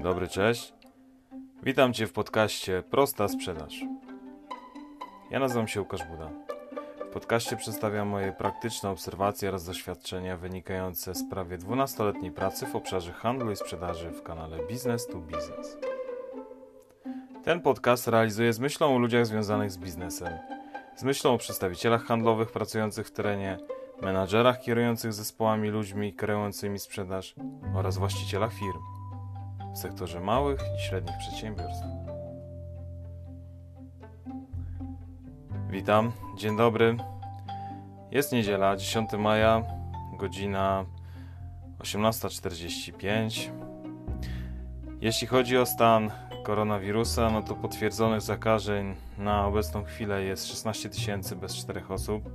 Dzień dobry, cześć. Witam Cię w podcaście Prosta Sprzedaż. Ja nazywam się Łukasz Buda. W podcaście przedstawiam moje praktyczne obserwacje oraz doświadczenia wynikające z prawie 12-letniej pracy w obszarze handlu i sprzedaży w kanale Business to Business. Ten podcast realizuję z myślą o ludziach związanych z biznesem, z myślą o przedstawicielach handlowych pracujących w terenie, menadżerach kierujących zespołami ludźmi kreującymi sprzedaż oraz właścicielach firm w sektorze małych i średnich przedsiębiorstw. Witam, dzień dobry. Jest niedziela, 10 maja, godzina 18.45. Jeśli chodzi o stan koronawirusa, no to potwierdzonych zakażeń na obecną chwilę jest 16 tysięcy bez 4 osób.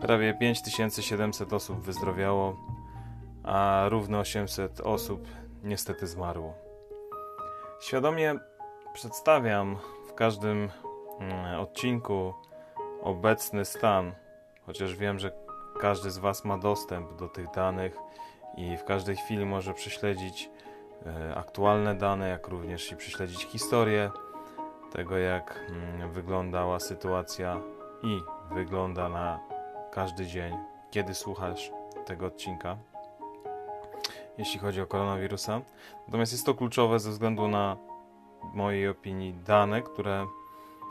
Prawie 5700 osób wyzdrowiało, a równo 800 osób niestety zmarło. Świadomie przedstawiam w każdym mm, odcinku obecny stan, chociaż wiem, że każdy z Was ma dostęp do tych danych i w każdej chwili może prześledzić e, aktualne dane, jak również i prześledzić historię tego, jak mm, wyglądała sytuacja i wygląda na każdy dzień, kiedy słuchasz tego odcinka jeśli chodzi o koronawirusa. Natomiast jest to kluczowe ze względu na, w mojej opinii, dane, które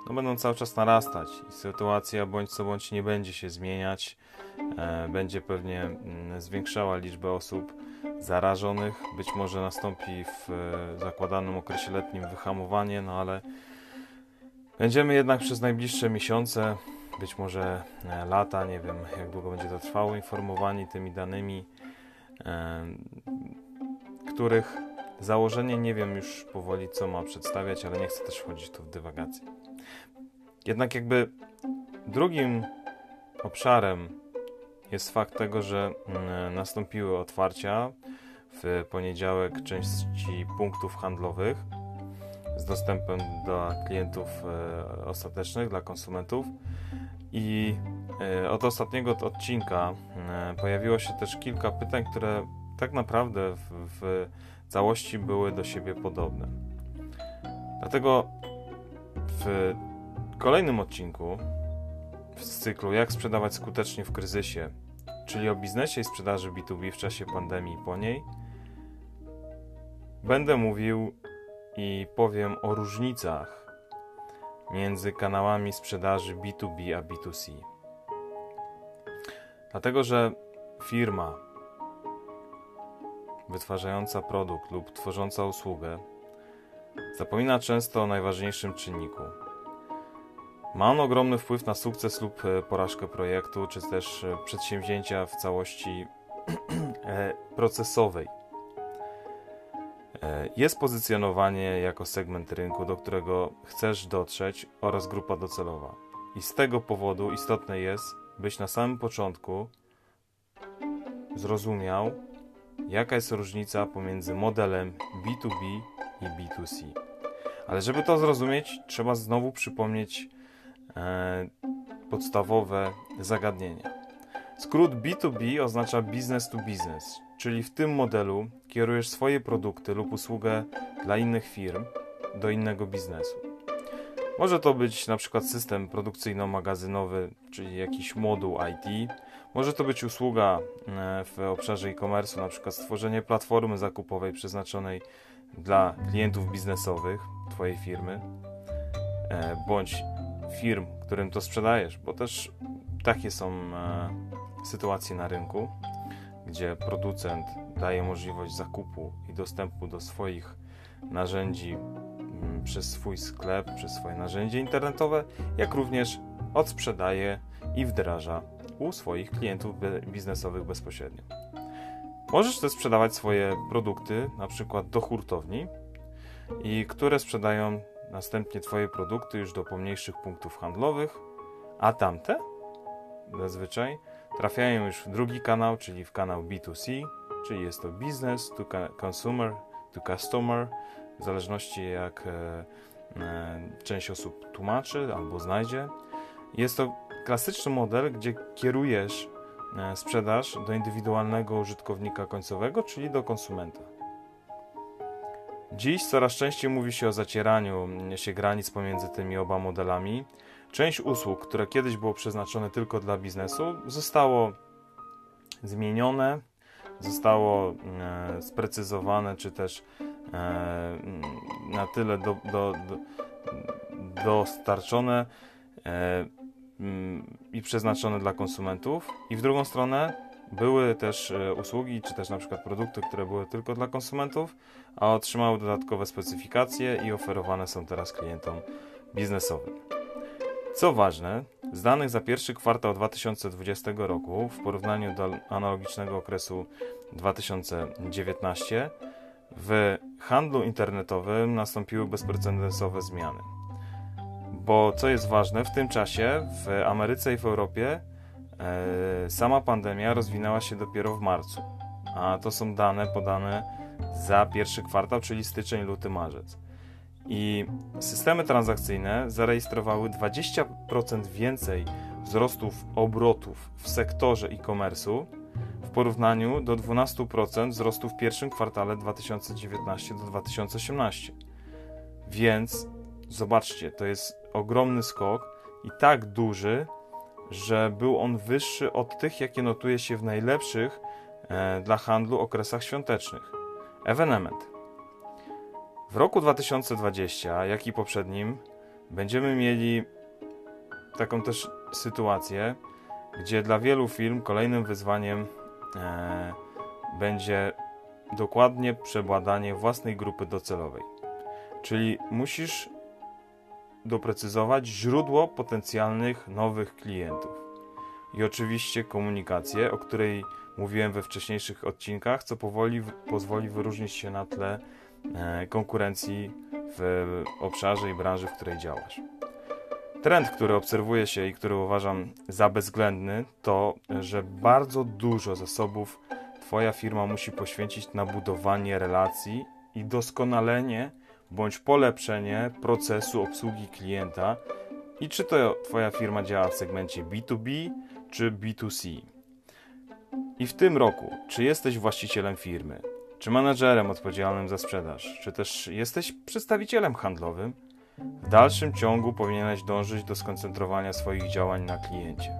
no, będą cały czas narastać sytuacja bądź co bądź nie będzie się zmieniać. E, będzie pewnie mm, zwiększała liczbę osób zarażonych. Być może nastąpi w e, zakładanym okresie letnim wyhamowanie, no ale będziemy jednak przez najbliższe miesiące, być może e, lata, nie wiem jak długo będzie to trwało, informowani tymi danymi których założenie nie wiem już powoli, co ma przedstawiać, ale nie chcę też wchodzić tu w dywagację. Jednak jakby drugim obszarem jest fakt tego, że mm, nastąpiły otwarcia w poniedziałek części punktów handlowych z dostępem do klientów e, ostatecznych, dla konsumentów. I od ostatniego odcinka e, pojawiło się też kilka pytań, które tak naprawdę w, w całości były do siebie podobne. Dlatego w kolejnym odcinku z cyklu Jak sprzedawać skutecznie w kryzysie, czyli o biznesie i sprzedaży B2B w czasie pandemii i po niej, będę mówił i powiem o różnicach między kanałami sprzedaży B2B a B2C. Dlatego, że firma wytwarzająca produkt lub tworząca usługę zapomina często o najważniejszym czynniku. Ma on ogromny wpływ na sukces lub e, porażkę projektu, czy też e, przedsięwzięcia w całości e, procesowej. Jest pozycjonowanie jako segment rynku, do którego chcesz dotrzeć oraz grupa docelowa. I z tego powodu istotne jest, byś na samym początku zrozumiał, jaka jest różnica pomiędzy modelem B2B i B2C. Ale żeby to zrozumieć, trzeba znowu przypomnieć e, podstawowe zagadnienie. Skrót B2B oznacza business to business, czyli w tym modelu kierujesz swoje produkty lub usługę dla innych firm do innego biznesu. Może to być na przykład system produkcyjno-magazynowy, czyli jakiś moduł IT, może to być usługa e, w obszarze e-commerce, na przykład stworzenie platformy zakupowej przeznaczonej dla klientów biznesowych Twojej firmy, e, bądź firm, którym to sprzedajesz, bo też takie są e, sytuacje na rynku, gdzie producent daje możliwość zakupu i dostępu do swoich narzędzi przez swój sklep, przez swoje narzędzie internetowe, jak również odsprzedaje i wdraża u swoich klientów biznesowych bezpośrednio. Możesz też sprzedawać swoje produkty, na przykład do hurtowni, i które sprzedają następnie Twoje produkty już do pomniejszych punktów handlowych, a tamte zazwyczaj trafiają już w drugi kanał, czyli w kanał B2C, czyli jest to business to consumer, to customer, w zależności jak e, e, część osób tłumaczy albo znajdzie. Jest to klasyczny model, gdzie kierujesz e, sprzedaż do indywidualnego użytkownika końcowego, czyli do konsumenta. Dziś coraz częściej mówi się o zacieraniu się granic pomiędzy tymi oba modelami. Część usług, które kiedyś było przeznaczone tylko dla biznesu, zostało zmienione, zostało sprecyzowane, czy też na tyle do, do, do, dostarczone e, i przeznaczone dla konsumentów. I w drugą stronę były też e, usługi, czy też na przykład produkty, które były tylko dla konsumentów, a otrzymały dodatkowe specyfikacje i oferowane są teraz klientom biznesowym. Co ważne, z danych za pierwszy kwartał 2020 roku w porównaniu do analogicznego okresu 2019 w handlu internetowym nastąpiły bezprecedensowe zmiany. Bo co jest ważne, w tym czasie w Ameryce i w Europie e, sama pandemia rozwinęła się dopiero w marcu, a to są dane podane za pierwszy kwartał, czyli styczeń, luty, marzec. I systemy transakcyjne zarejestrowały 20% więcej wzrostów obrotów w sektorze e-commerce'u w porównaniu do 12% wzrostu w pierwszym kwartale 2019 do 2018. Więc zobaczcie, to jest ogromny skok i tak duży, że był on wyższy od tych, jakie notuje się w najlepszych e, dla handlu okresach świątecznych. Evenement. W roku 2020, jak i poprzednim, będziemy mieli taką też sytuację, gdzie dla wielu firm kolejnym wyzwaniem e, będzie dokładnie przebadanie własnej grupy docelowej. Czyli musisz doprecyzować źródło potencjalnych nowych klientów. I oczywiście komunikację, o której mówiłem we wcześniejszych odcinkach, co powoli pozwoli wyróżnić się na tle e, konkurencji w obszarze i branży, w której działasz. Trend, który obserwuje się i który uważam za bezwzględny, to, że bardzo dużo zasobów Twoja firma musi poświęcić na budowanie relacji i doskonalenie bądź polepszenie procesu obsługi klienta. I czy to Twoja firma działa w segmencie B2B czy B2C. I w tym roku, czy jesteś właścicielem firmy, czy menedżerem odpowiedzialnym za sprzedaż, czy też jesteś przedstawicielem handlowym, w dalszym ciągu powinieneś dążyć do skoncentrowania swoich działań na kliencie.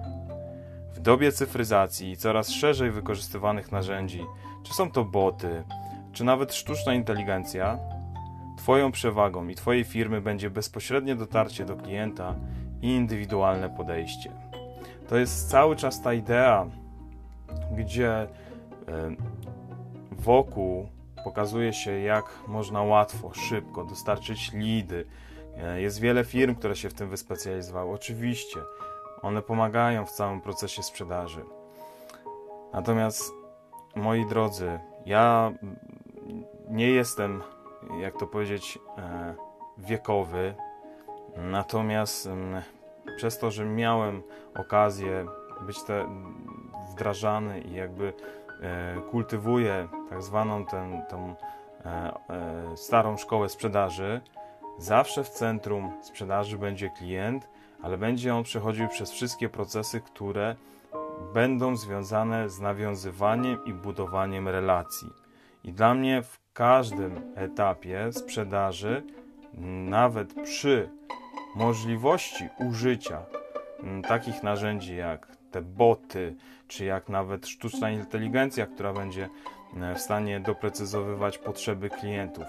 W dobie cyfryzacji i coraz szerzej wykorzystywanych narzędzi, czy są to boty, czy nawet sztuczna inteligencja, Twoją przewagą i Twojej firmy będzie bezpośrednie dotarcie do klienta i indywidualne podejście. To jest cały czas ta idea, gdzie e, wokół pokazuje się, jak można łatwo, szybko dostarczyć lidy. E, jest wiele firm, które się w tym wyspecjalizowały. Oczywiście, one pomagają w całym procesie sprzedaży. Natomiast, moi drodzy, ja nie jestem jak to powiedzieć, e, wiekowy. Natomiast przez to, że miałem okazję być te, wdrażany i jakby e, kultywuję tak zwaną tę, starą szkołę sprzedaży, zawsze w centrum sprzedaży będzie klient, ale będzie on przechodził przez wszystkie procesy, które będą związane z nawiązywaniem i budowaniem relacji. I dla mnie w każdym etapie sprzedaży, nawet przy możliwości użycia mm, takich narzędzi jak te boty, czy jak nawet sztuczna inteligencja, która będzie e, w stanie doprecyzowywać potrzeby klientów.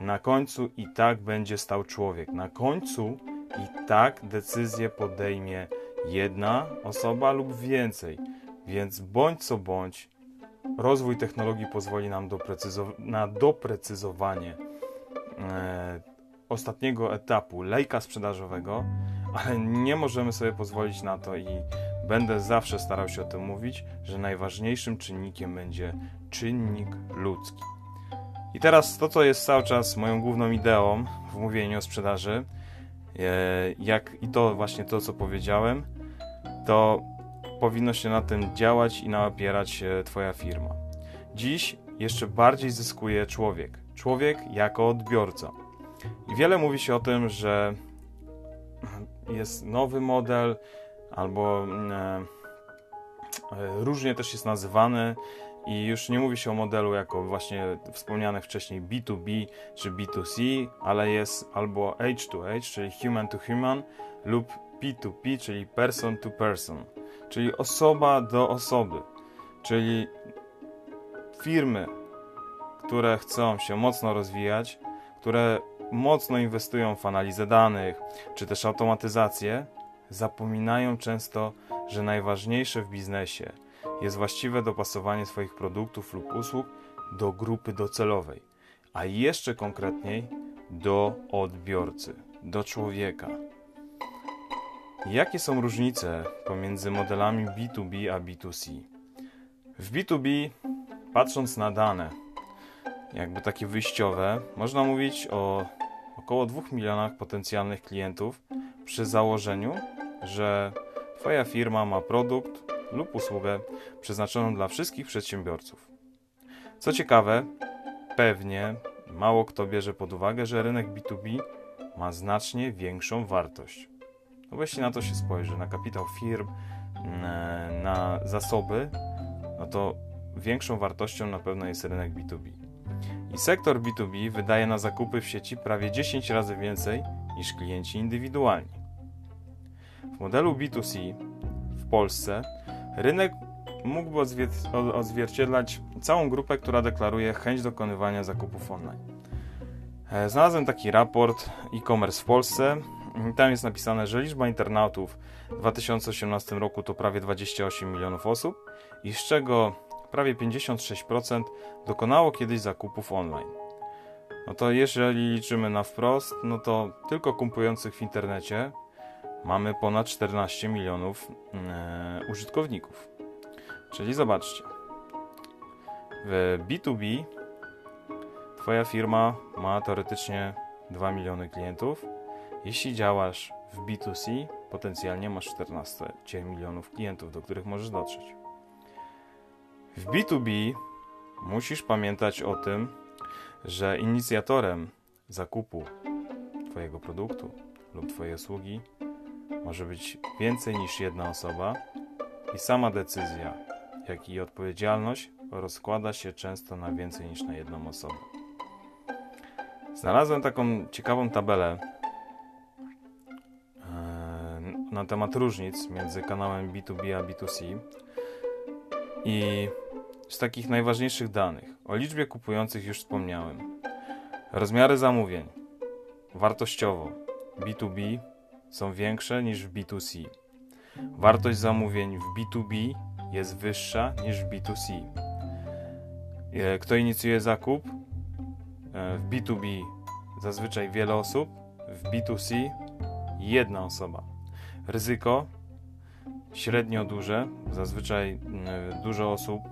Na końcu i tak będzie stał człowiek. Na końcu i tak decyzję podejmie jedna osoba lub więcej. Więc bądź co bądź, Rozwój technologii pozwoli nam na doprecyzowanie e, ostatniego etapu lejka sprzedażowego, ale nie możemy sobie pozwolić na to i będę zawsze starał się o tym mówić, że najważniejszym czynnikiem będzie czynnik ludzki. I teraz to, co jest cały czas moją główną ideą w mówieniu o sprzedaży, e, jak i to właśnie to, co powiedziałem, to powinno się na tym działać i napierać się Twoja firma. Dziś jeszcze bardziej zyskuje człowiek. Człowiek jako odbiorca. I wiele mówi się o tym, że jest nowy model, albo e, różnie też jest nazywany I już nie mówi się o modelu jako właśnie wspomnianych wcześniej B2B czy B2C, ale jest albo H2H, czyli human to human, lub P2P, czyli person to person, czyli osoba do osoby. Czyli firmy, które chcą się mocno rozwijać, które mocno inwestują w analizę danych czy też automatyzację, zapominają często, że najważniejsze w biznesie jest właściwe dopasowanie swoich produktów lub usług do grupy docelowej, a jeszcze konkretniej do odbiorcy, do człowieka. Jakie są różnice pomiędzy modelami B2B a B2C? W B2B, patrząc na dane, jakby takie wyjściowe, można mówić o około 2 milionach potencjalnych klientów przy założeniu, że Twoja firma ma produkt lub usługę przeznaczoną dla wszystkich przedsiębiorców. Co ciekawe, pewnie mało kto bierze pod uwagę, że rynek B2B ma znacznie większą wartość. No bo jeśli na to się spojrzy, na kapitał firm, mm, na zasoby, no to większą wartością na pewno jest rynek B2B. I sektor B2B wydaje na zakupy w sieci prawie 10 razy więcej niż klienci indywidualni. W modelu B2C w Polsce rynek mógłby odzwierciedlać całą grupę, która deklaruje chęć dokonywania zakupów online. E, znalazłem taki raport e-commerce w Polsce. Tam jest napisane, że liczba internautów w 2018 roku to prawie 28 milionów osób i z czego prawie 56% dokonało kiedyś zakupów online. No to jeżeli liczymy na wprost, no to tylko kupujących w internecie mamy ponad 14 milionów e, użytkowników. Czyli zobaczcie, w B2B Twoja firma ma teoretycznie 2 miliony klientów. Jeśli działasz w B2C, potencjalnie masz 14 milionów klientów, do których możesz dotrzeć. W B2B musisz pamiętać o tym, że inicjatorem zakupu Twojego produktu lub Twojej usługi może być więcej niż jedna osoba i sama decyzja, jak i odpowiedzialność rozkłada się często na więcej niż na jedną osobę. Znalazłem taką ciekawą tabelę e, na temat różnic między kanałem B2B a B2C i z takich najważniejszych danych o liczbie kupujących już wspomniałem. Rozmiary zamówień wartościowo B2B są większe niż w B2C. Wartość zamówień w B2B jest wyższa niż w B2C. E, kto inicjuje zakup? E, w B2B zazwyczaj wiele osób, w B2C jedna osoba. Ryzyko średnio duże, zazwyczaj dużo osób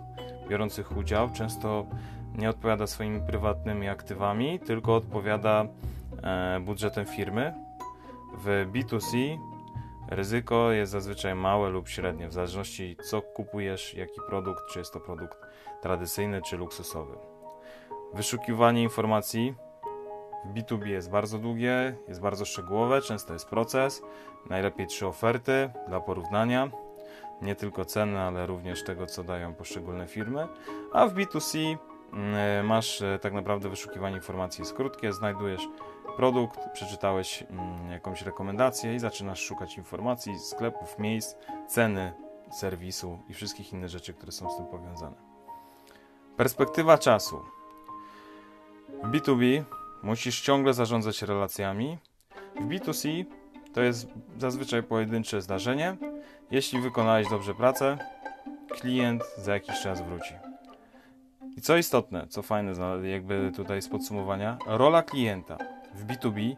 biorących udział często nie odpowiada swoimi prywatnymi aktywami, tylko odpowiada e, budżetem firmy. W B2C ryzyko jest zazwyczaj małe lub średnie, w zależności co kupujesz, jaki produkt, czy jest to produkt tradycyjny czy luksusowy. Wyszukiwanie informacji w B2B jest bardzo długie, jest bardzo szczegółowe, często jest proces, najlepiej trzy oferty dla porównania nie tylko ceny, ale również tego, co dają poszczególne firmy. A w B2C mm, masz e, tak naprawdę wyszukiwanie informacji jest krótkie, znajdujesz produkt, przeczytałeś mm, jakąś rekomendację i zaczynasz szukać informacji, sklepów, miejsc, ceny, serwisu i wszystkich innych rzeczy, które są z tym powiązane. Perspektywa czasu. W B2B musisz ciągle zarządzać relacjami. W B2C to jest zazwyczaj pojedyncze zdarzenie, jeśli wykonałeś dobrze pracę, klient za jakiś czas wróci. I co istotne, co fajne, jakby tutaj z podsumowania, rola klienta w B2B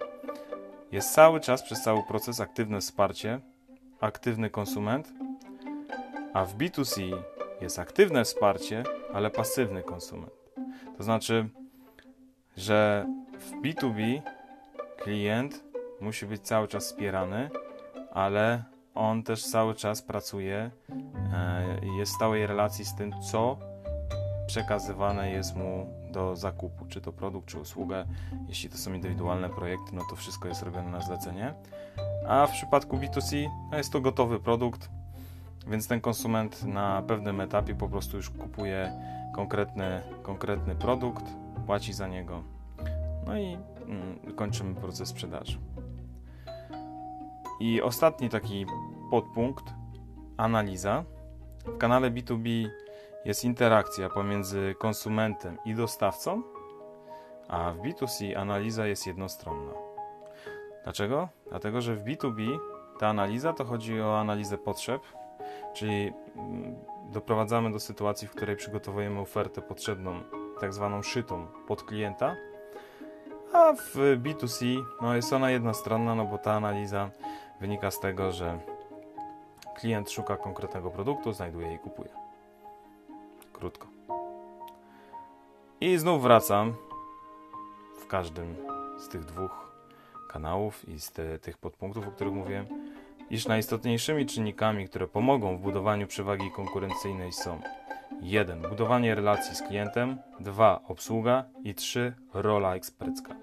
jest cały czas przez cały proces aktywne wsparcie, aktywny konsument, a w B2C jest aktywne wsparcie, ale pasywny konsument. To znaczy, że w B2B klient musi być cały czas wspierany, ale on też cały czas pracuje, e, jest w stałej relacji z tym, co przekazywane jest mu do zakupu, czy to produkt, czy usługę. Jeśli to są indywidualne projekty, no to wszystko jest robione na zlecenie. A w przypadku B2C no jest to gotowy produkt, więc ten konsument na pewnym etapie po prostu już kupuje konkretny, konkretny produkt, płaci za niego, no i mm, kończymy proces sprzedaży. I ostatni taki podpunkt analiza. W kanale B2B jest interakcja pomiędzy konsumentem i dostawcą, a w B2C analiza jest jednostronna. Dlaczego? Dlatego, że w B2B ta analiza to chodzi o analizę potrzeb, czyli mm, doprowadzamy do sytuacji, w której przygotowujemy ofertę potrzebną, tak zwaną szytą pod klienta, a w B2C no jest ona jednostronna, no bo ta analiza wynika z tego, że klient szuka konkretnego produktu, znajduje i kupuje. Krótko. I znów wracam w każdym z tych dwóch kanałów i z te, tych podpunktów, o których mówiłem, iż najistotniejszymi czynnikami, które pomogą w budowaniu przewagi konkurencyjnej są 1. Budowanie relacji z klientem, 2. Obsługa i 3. Rola ekspercka.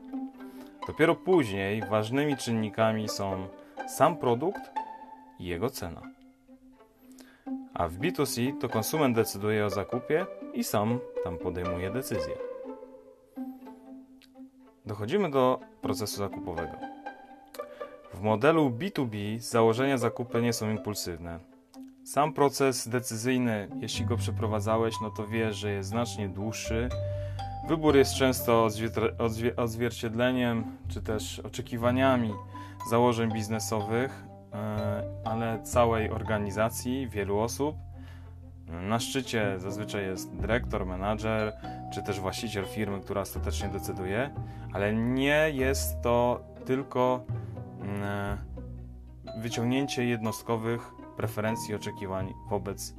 Dopiero później ważnymi czynnikami są sam produkt i jego cena. A w B2C to konsument decyduje o zakupie i sam tam podejmuje decyzję. Dochodzimy do procesu zakupowego. W modelu B2B z założenia zakupy nie są impulsywne. Sam proces decyzyjny, jeśli go przeprowadzałeś, no to wiesz, że jest znacznie dłuższy. Wybór jest często odzwierciedleniem czy też oczekiwaniami założeń biznesowych, ale całej organizacji, wielu osób. Na szczycie zazwyczaj jest dyrektor, menadżer, czy też właściciel firmy, która ostatecznie decyduje, ale nie jest to tylko mm, wyciągnięcie jednostkowych preferencji i oczekiwań wobec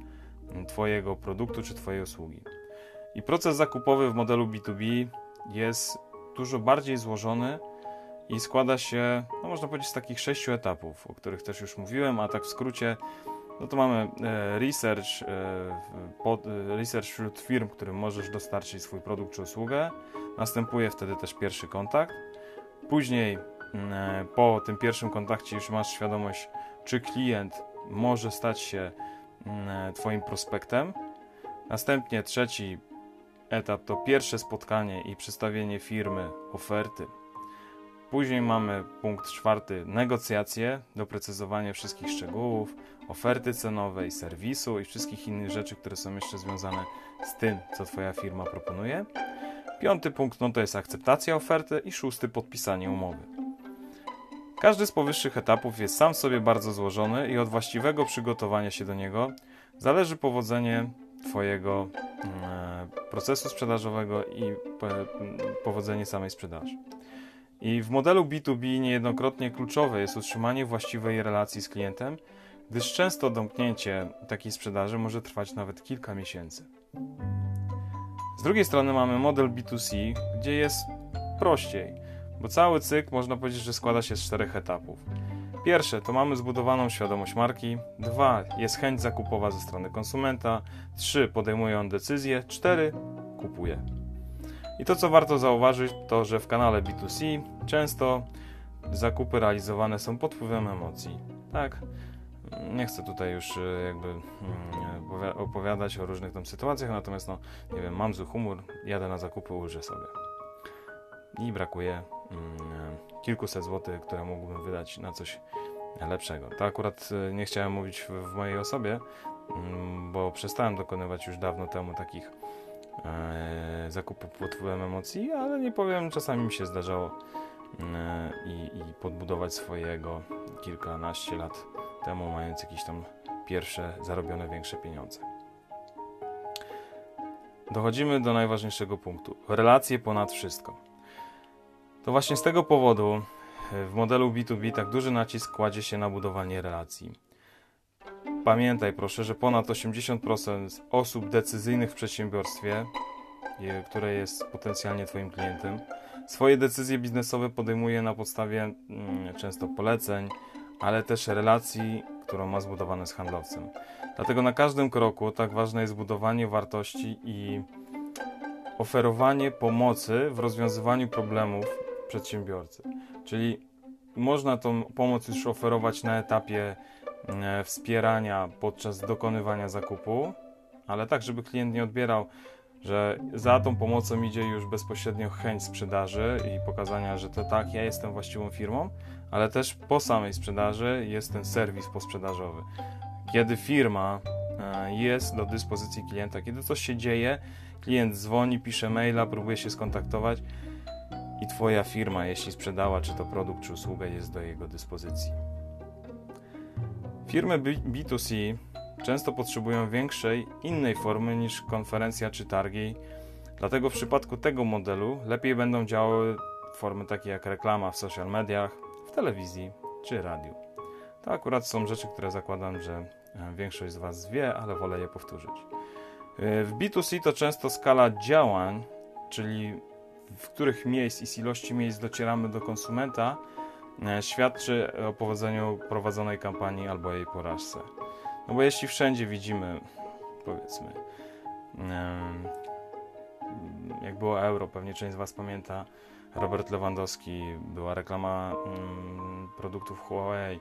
Twojego produktu czy Twojej usługi. I proces zakupowy w modelu B2B jest dużo bardziej złożony i składa się, no można powiedzieć, z takich sześciu etapów, o których też już mówiłem, a tak w skrócie, no to mamy e, research, e, e, research wśród firm, którym możesz dostarczyć swój produkt czy usługę. Następuje wtedy też pierwszy kontakt. Później mm, po tym pierwszym kontakcie już masz świadomość, czy klient może stać się mm, Twoim prospektem. Następnie trzeci etap to pierwsze spotkanie i przedstawienie firmy, oferty. Później mamy punkt czwarty negocjacje, doprecyzowanie wszystkich szczegółów, oferty cenowej, serwisu i wszystkich innych rzeczy, które są jeszcze związane z tym, co Twoja firma proponuje. Piąty punkt no to jest akceptacja oferty i szósty podpisanie umowy. Każdy z powyższych etapów jest sam sobie bardzo złożony i od właściwego przygotowania się do niego zależy powodzenie Twojego mm, procesu sprzedażowego i powodzenie samej sprzedaży. I w modelu B2B niejednokrotnie kluczowe jest utrzymanie właściwej relacji z klientem, gdyż często domknięcie takiej sprzedaży może trwać nawet kilka miesięcy. Z drugiej strony mamy model B2C, gdzie jest prościej, bo cały cykl można powiedzieć, że składa się z czterech etapów. Pierwsze to mamy zbudowaną świadomość marki, dwa jest chęć zakupowa ze strony konsumenta, trzy podejmuje on decyzję, cztery kupuje. I to, co warto zauważyć, to że w kanale B2C często zakupy realizowane są pod wpływem emocji. Tak, nie chcę tutaj już e, jakby mm, opowiadać o różnych tam sytuacjach, natomiast no, nie wiem, mam zły humor, jadę na zakupy, ulżę sobie. I brakuje mm, kilkuset złotych, które mógłbym wydać na coś lepszego. To akurat e, nie chciałem mówić w, w mojej osobie, mm, bo przestałem dokonywać już dawno temu takich e, zakupów pod wpływem emocji, ale nie powiem, czasami mi się zdarzało e, i, i podbudować swojego kilkanaście lat temu, mając jakieś tam pierwsze zarobione większe pieniądze. Dochodzimy do najważniejszego punktu. Relacje ponad wszystko. To właśnie z tego powodu w modelu B2B tak duży nacisk kładzie się na budowanie relacji. Pamiętaj proszę, że ponad 80% osób decyzyjnych w przedsiębiorstwie, które jest potencjalnie Twoim klientem, swoje decyzje biznesowe podejmuje na podstawie mm, często poleceń, ale też relacji, którą ma zbudowane z handlowcem. Dlatego na każdym kroku tak ważne jest budowanie wartości i oferowanie pomocy w rozwiązywaniu problemów przedsiębiorcy. Czyli można tą pomoc już oferować na etapie wspierania podczas dokonywania zakupu, ale tak, żeby klient nie odbierał, że za tą pomocą idzie już bezpośrednio chęć sprzedaży i pokazania, że to tak, ja jestem właściwą firmą, ale też po samej sprzedaży jest ten serwis posprzedażowy. Kiedy firma e, jest do dyspozycji klienta, kiedy coś się dzieje, klient dzwoni, pisze maila, próbuje się skontaktować i Twoja firma, jeśli sprzedała czy to produkt, czy usługę, jest do jego dyspozycji. Firmy B2C często potrzebują większej, innej formy niż konferencja czy targi, dlatego w przypadku tego modelu lepiej będą działały formy takie jak reklama w social mediach, w telewizji czy radiu. To akurat są rzeczy, które zakładam, że e, większość z Was wie, ale wolę je powtórzyć. E, w B2C to często skala działań, czyli w których miejsc i z ilości miejsc docieramy do konsumenta, świadczy o powodzeniu prowadzonej kampanii albo jej porażce. No bo jeśli wszędzie widzimy, powiedzmy, jak było euro, pewnie część z Was pamięta, Robert Lewandowski, była reklama mm, produktów Huawei,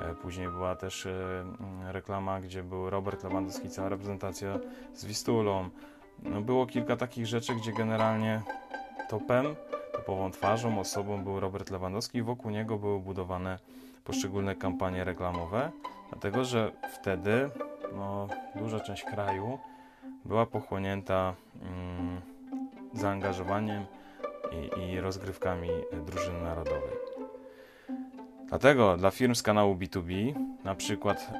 e, później była też e, mm, reklama, gdzie był Robert Lewandowski, cała reprezentacja z Wistulą. No, było kilka takich rzeczy, gdzie generalnie topem, topową twarzą, osobą był Robert Lewandowski i wokół niego były budowane poszczególne kampanie reklamowe, dlatego że wtedy no, duża część kraju była pochłonięta mm, zaangażowaniem i, i rozgrywkami drużyny narodowej. Dlatego dla firm z kanału B2B, na przykład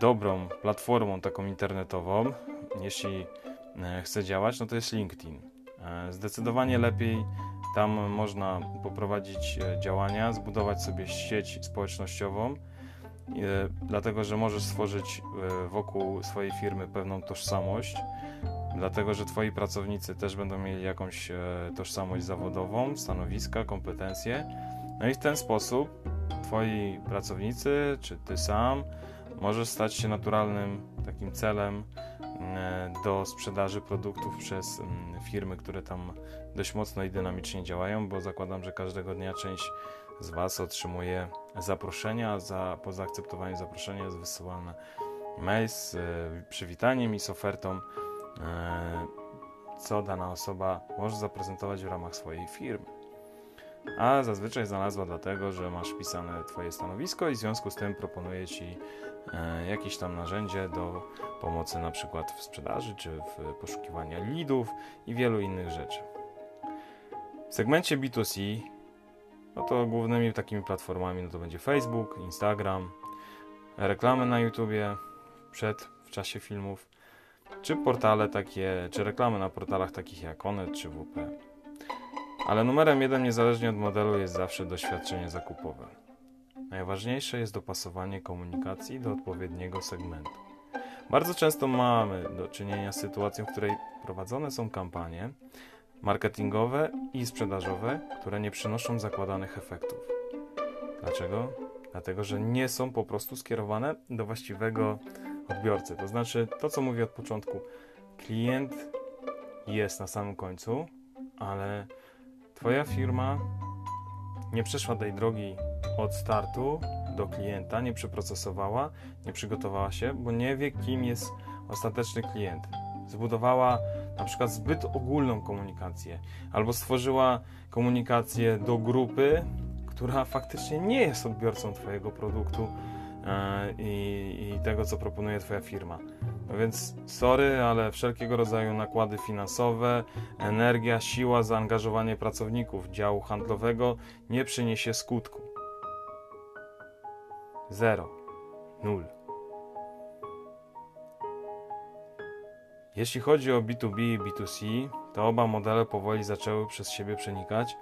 dobrą platformą taką internetową, jeśli e, chce działać, no to jest LinkedIn. E, zdecydowanie lepiej tam można poprowadzić e, działania, zbudować sobie sieć społecznościową, dlatego że możesz stworzyć wokół swojej firmy pewną tożsamość, dlatego że Twoi pracownicy też będą mieli jakąś e, tożsamość zawodową, stanowiska, kompetencje. No i w ten sposób Twoi pracownicy, czy Ty sam, możesz stać się naturalnym takim celem e, do sprzedaży produktów przez mm, firmy, które tam dość mocno i dynamicznie działają, bo zakładam, że każdego dnia część z Was otrzymuje zaproszenia, za, po zaakceptowaniu zaproszenia jest wysyłane mail z e, przywitaniem i z ofertą E, co dana osoba może zaprezentować w ramach swojej firmy. A zazwyczaj znalazła dlatego, że masz wpisane Twoje stanowisko i w związku z tym proponuje Ci e, jakieś tam narzędzie do pomocy na przykład w sprzedaży, czy w poszukiwaniu leadów i wielu innych rzeczy. W segmencie B2C no to głównymi takimi platformami no to będzie Facebook, Instagram, reklamy na YouTubie przed, w czasie filmów, czy portale takie, czy reklamy na portalach takich jak Onet czy WP. Ale numerem jeden niezależnie od modelu jest zawsze doświadczenie zakupowe. Najważniejsze jest dopasowanie komunikacji do odpowiedniego segmentu. Bardzo często mamy do czynienia z sytuacją, w której prowadzone są kampanie marketingowe i sprzedażowe, które nie przynoszą zakładanych efektów. Dlaczego? Dlatego, że nie są po prostu skierowane do właściwego odbiorcy. To znaczy, to co mówię od początku, klient jest na samym końcu, ale Twoja firma nie przeszła tej drogi od startu do klienta, nie przeprocesowała, nie przygotowała się, bo nie wie, kim jest ostateczny klient. Zbudowała na przykład zbyt ogólną komunikację, albo stworzyła komunikację do grupy, która faktycznie nie jest odbiorcą Twojego produktu, E, i, i tego, co proponuje Twoja firma. No więc sorry, ale wszelkiego rodzaju nakłady finansowe, energia, siła, zaangażowanie pracowników działu handlowego nie przyniesie skutku. Zero. Nul. Jeśli chodzi o B2B i B2C, to oba modele powoli zaczęły przez siebie przenikać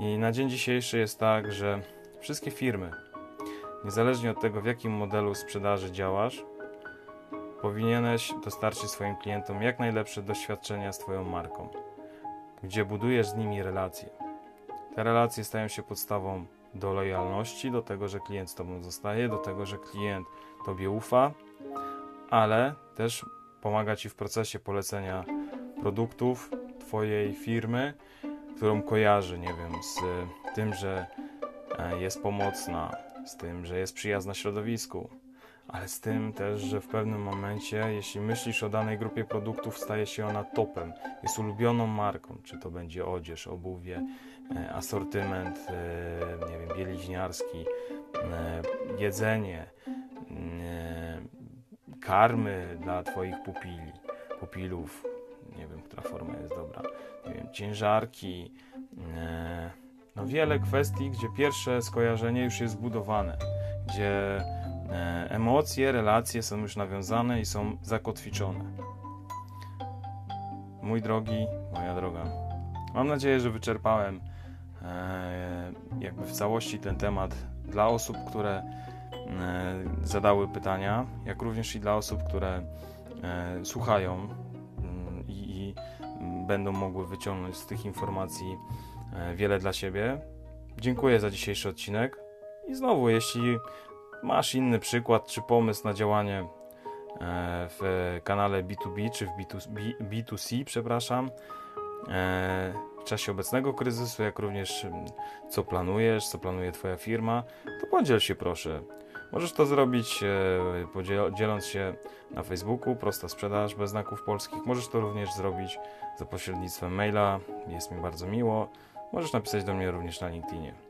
i na dzień dzisiejszy jest tak, że wszystkie firmy, Niezależnie od tego, w jakim modelu sprzedaży działasz, powinieneś dostarczyć swoim klientom jak najlepsze doświadczenia z Twoją marką, gdzie budujesz z nimi relacje. Te relacje stają się podstawą do lojalności, do tego, że klient z Tobą zostaje, do tego, że klient Tobie ufa, ale też pomaga Ci w procesie polecenia produktów Twojej firmy, którą kojarzy, nie wiem, z tym, że e, jest pomocna, z tym, że jest przyjazna środowisku, ale z tym też, że w pewnym momencie, jeśli myślisz o danej grupie produktów, staje się ona topem, jest ulubioną marką, czy to będzie odzież, obuwie, e, asortyment, e, nie wiem, bieliźniarski, e, jedzenie, karmy dla Twoich pupili, pupilów, nie wiem, która forma jest dobra, nie wiem, ciężarki, no wiele kwestii, gdzie pierwsze skojarzenie już jest zbudowane, gdzie emocje, relacje są już nawiązane i są zakotwiczone. Mój drogi, moja droga, mam nadzieję, że wyczerpałem e, jakby w całości ten temat dla osób, które e, zadały pytania, jak również i dla osób, które e, słuchają mm, i, mm, będą mogły wyciągnąć z tych informacji e, wiele dla siebie. Dziękuję za dzisiejszy odcinek i znowu, jeśli masz inny przykład czy pomysł na działanie e, w kanale B2B czy w B2, B2C, przepraszam, e, w czasie obecnego kryzysu, jak również co planujesz, co planuje Twoja firma, to podziel się proszę. Możesz to zrobić e, dzieląc się na Facebooku, prosta sprzedaż bez znaków polskich. Możesz to również zrobić za pośrednictwem maila, jest mi bardzo miło. Możesz napisać do mnie również na LinkedInie.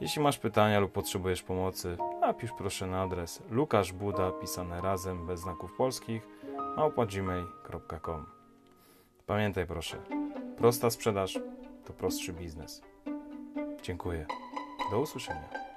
Jeśli masz pytania lub potrzebujesz pomocy, napisz proszę na adres lukaszbuda pisane razem bez znaków polskich małpa gmail.com Pamiętaj proszę, prosta sprzedaż to prostszy biznes. Dziękuję. Do usłyszenia.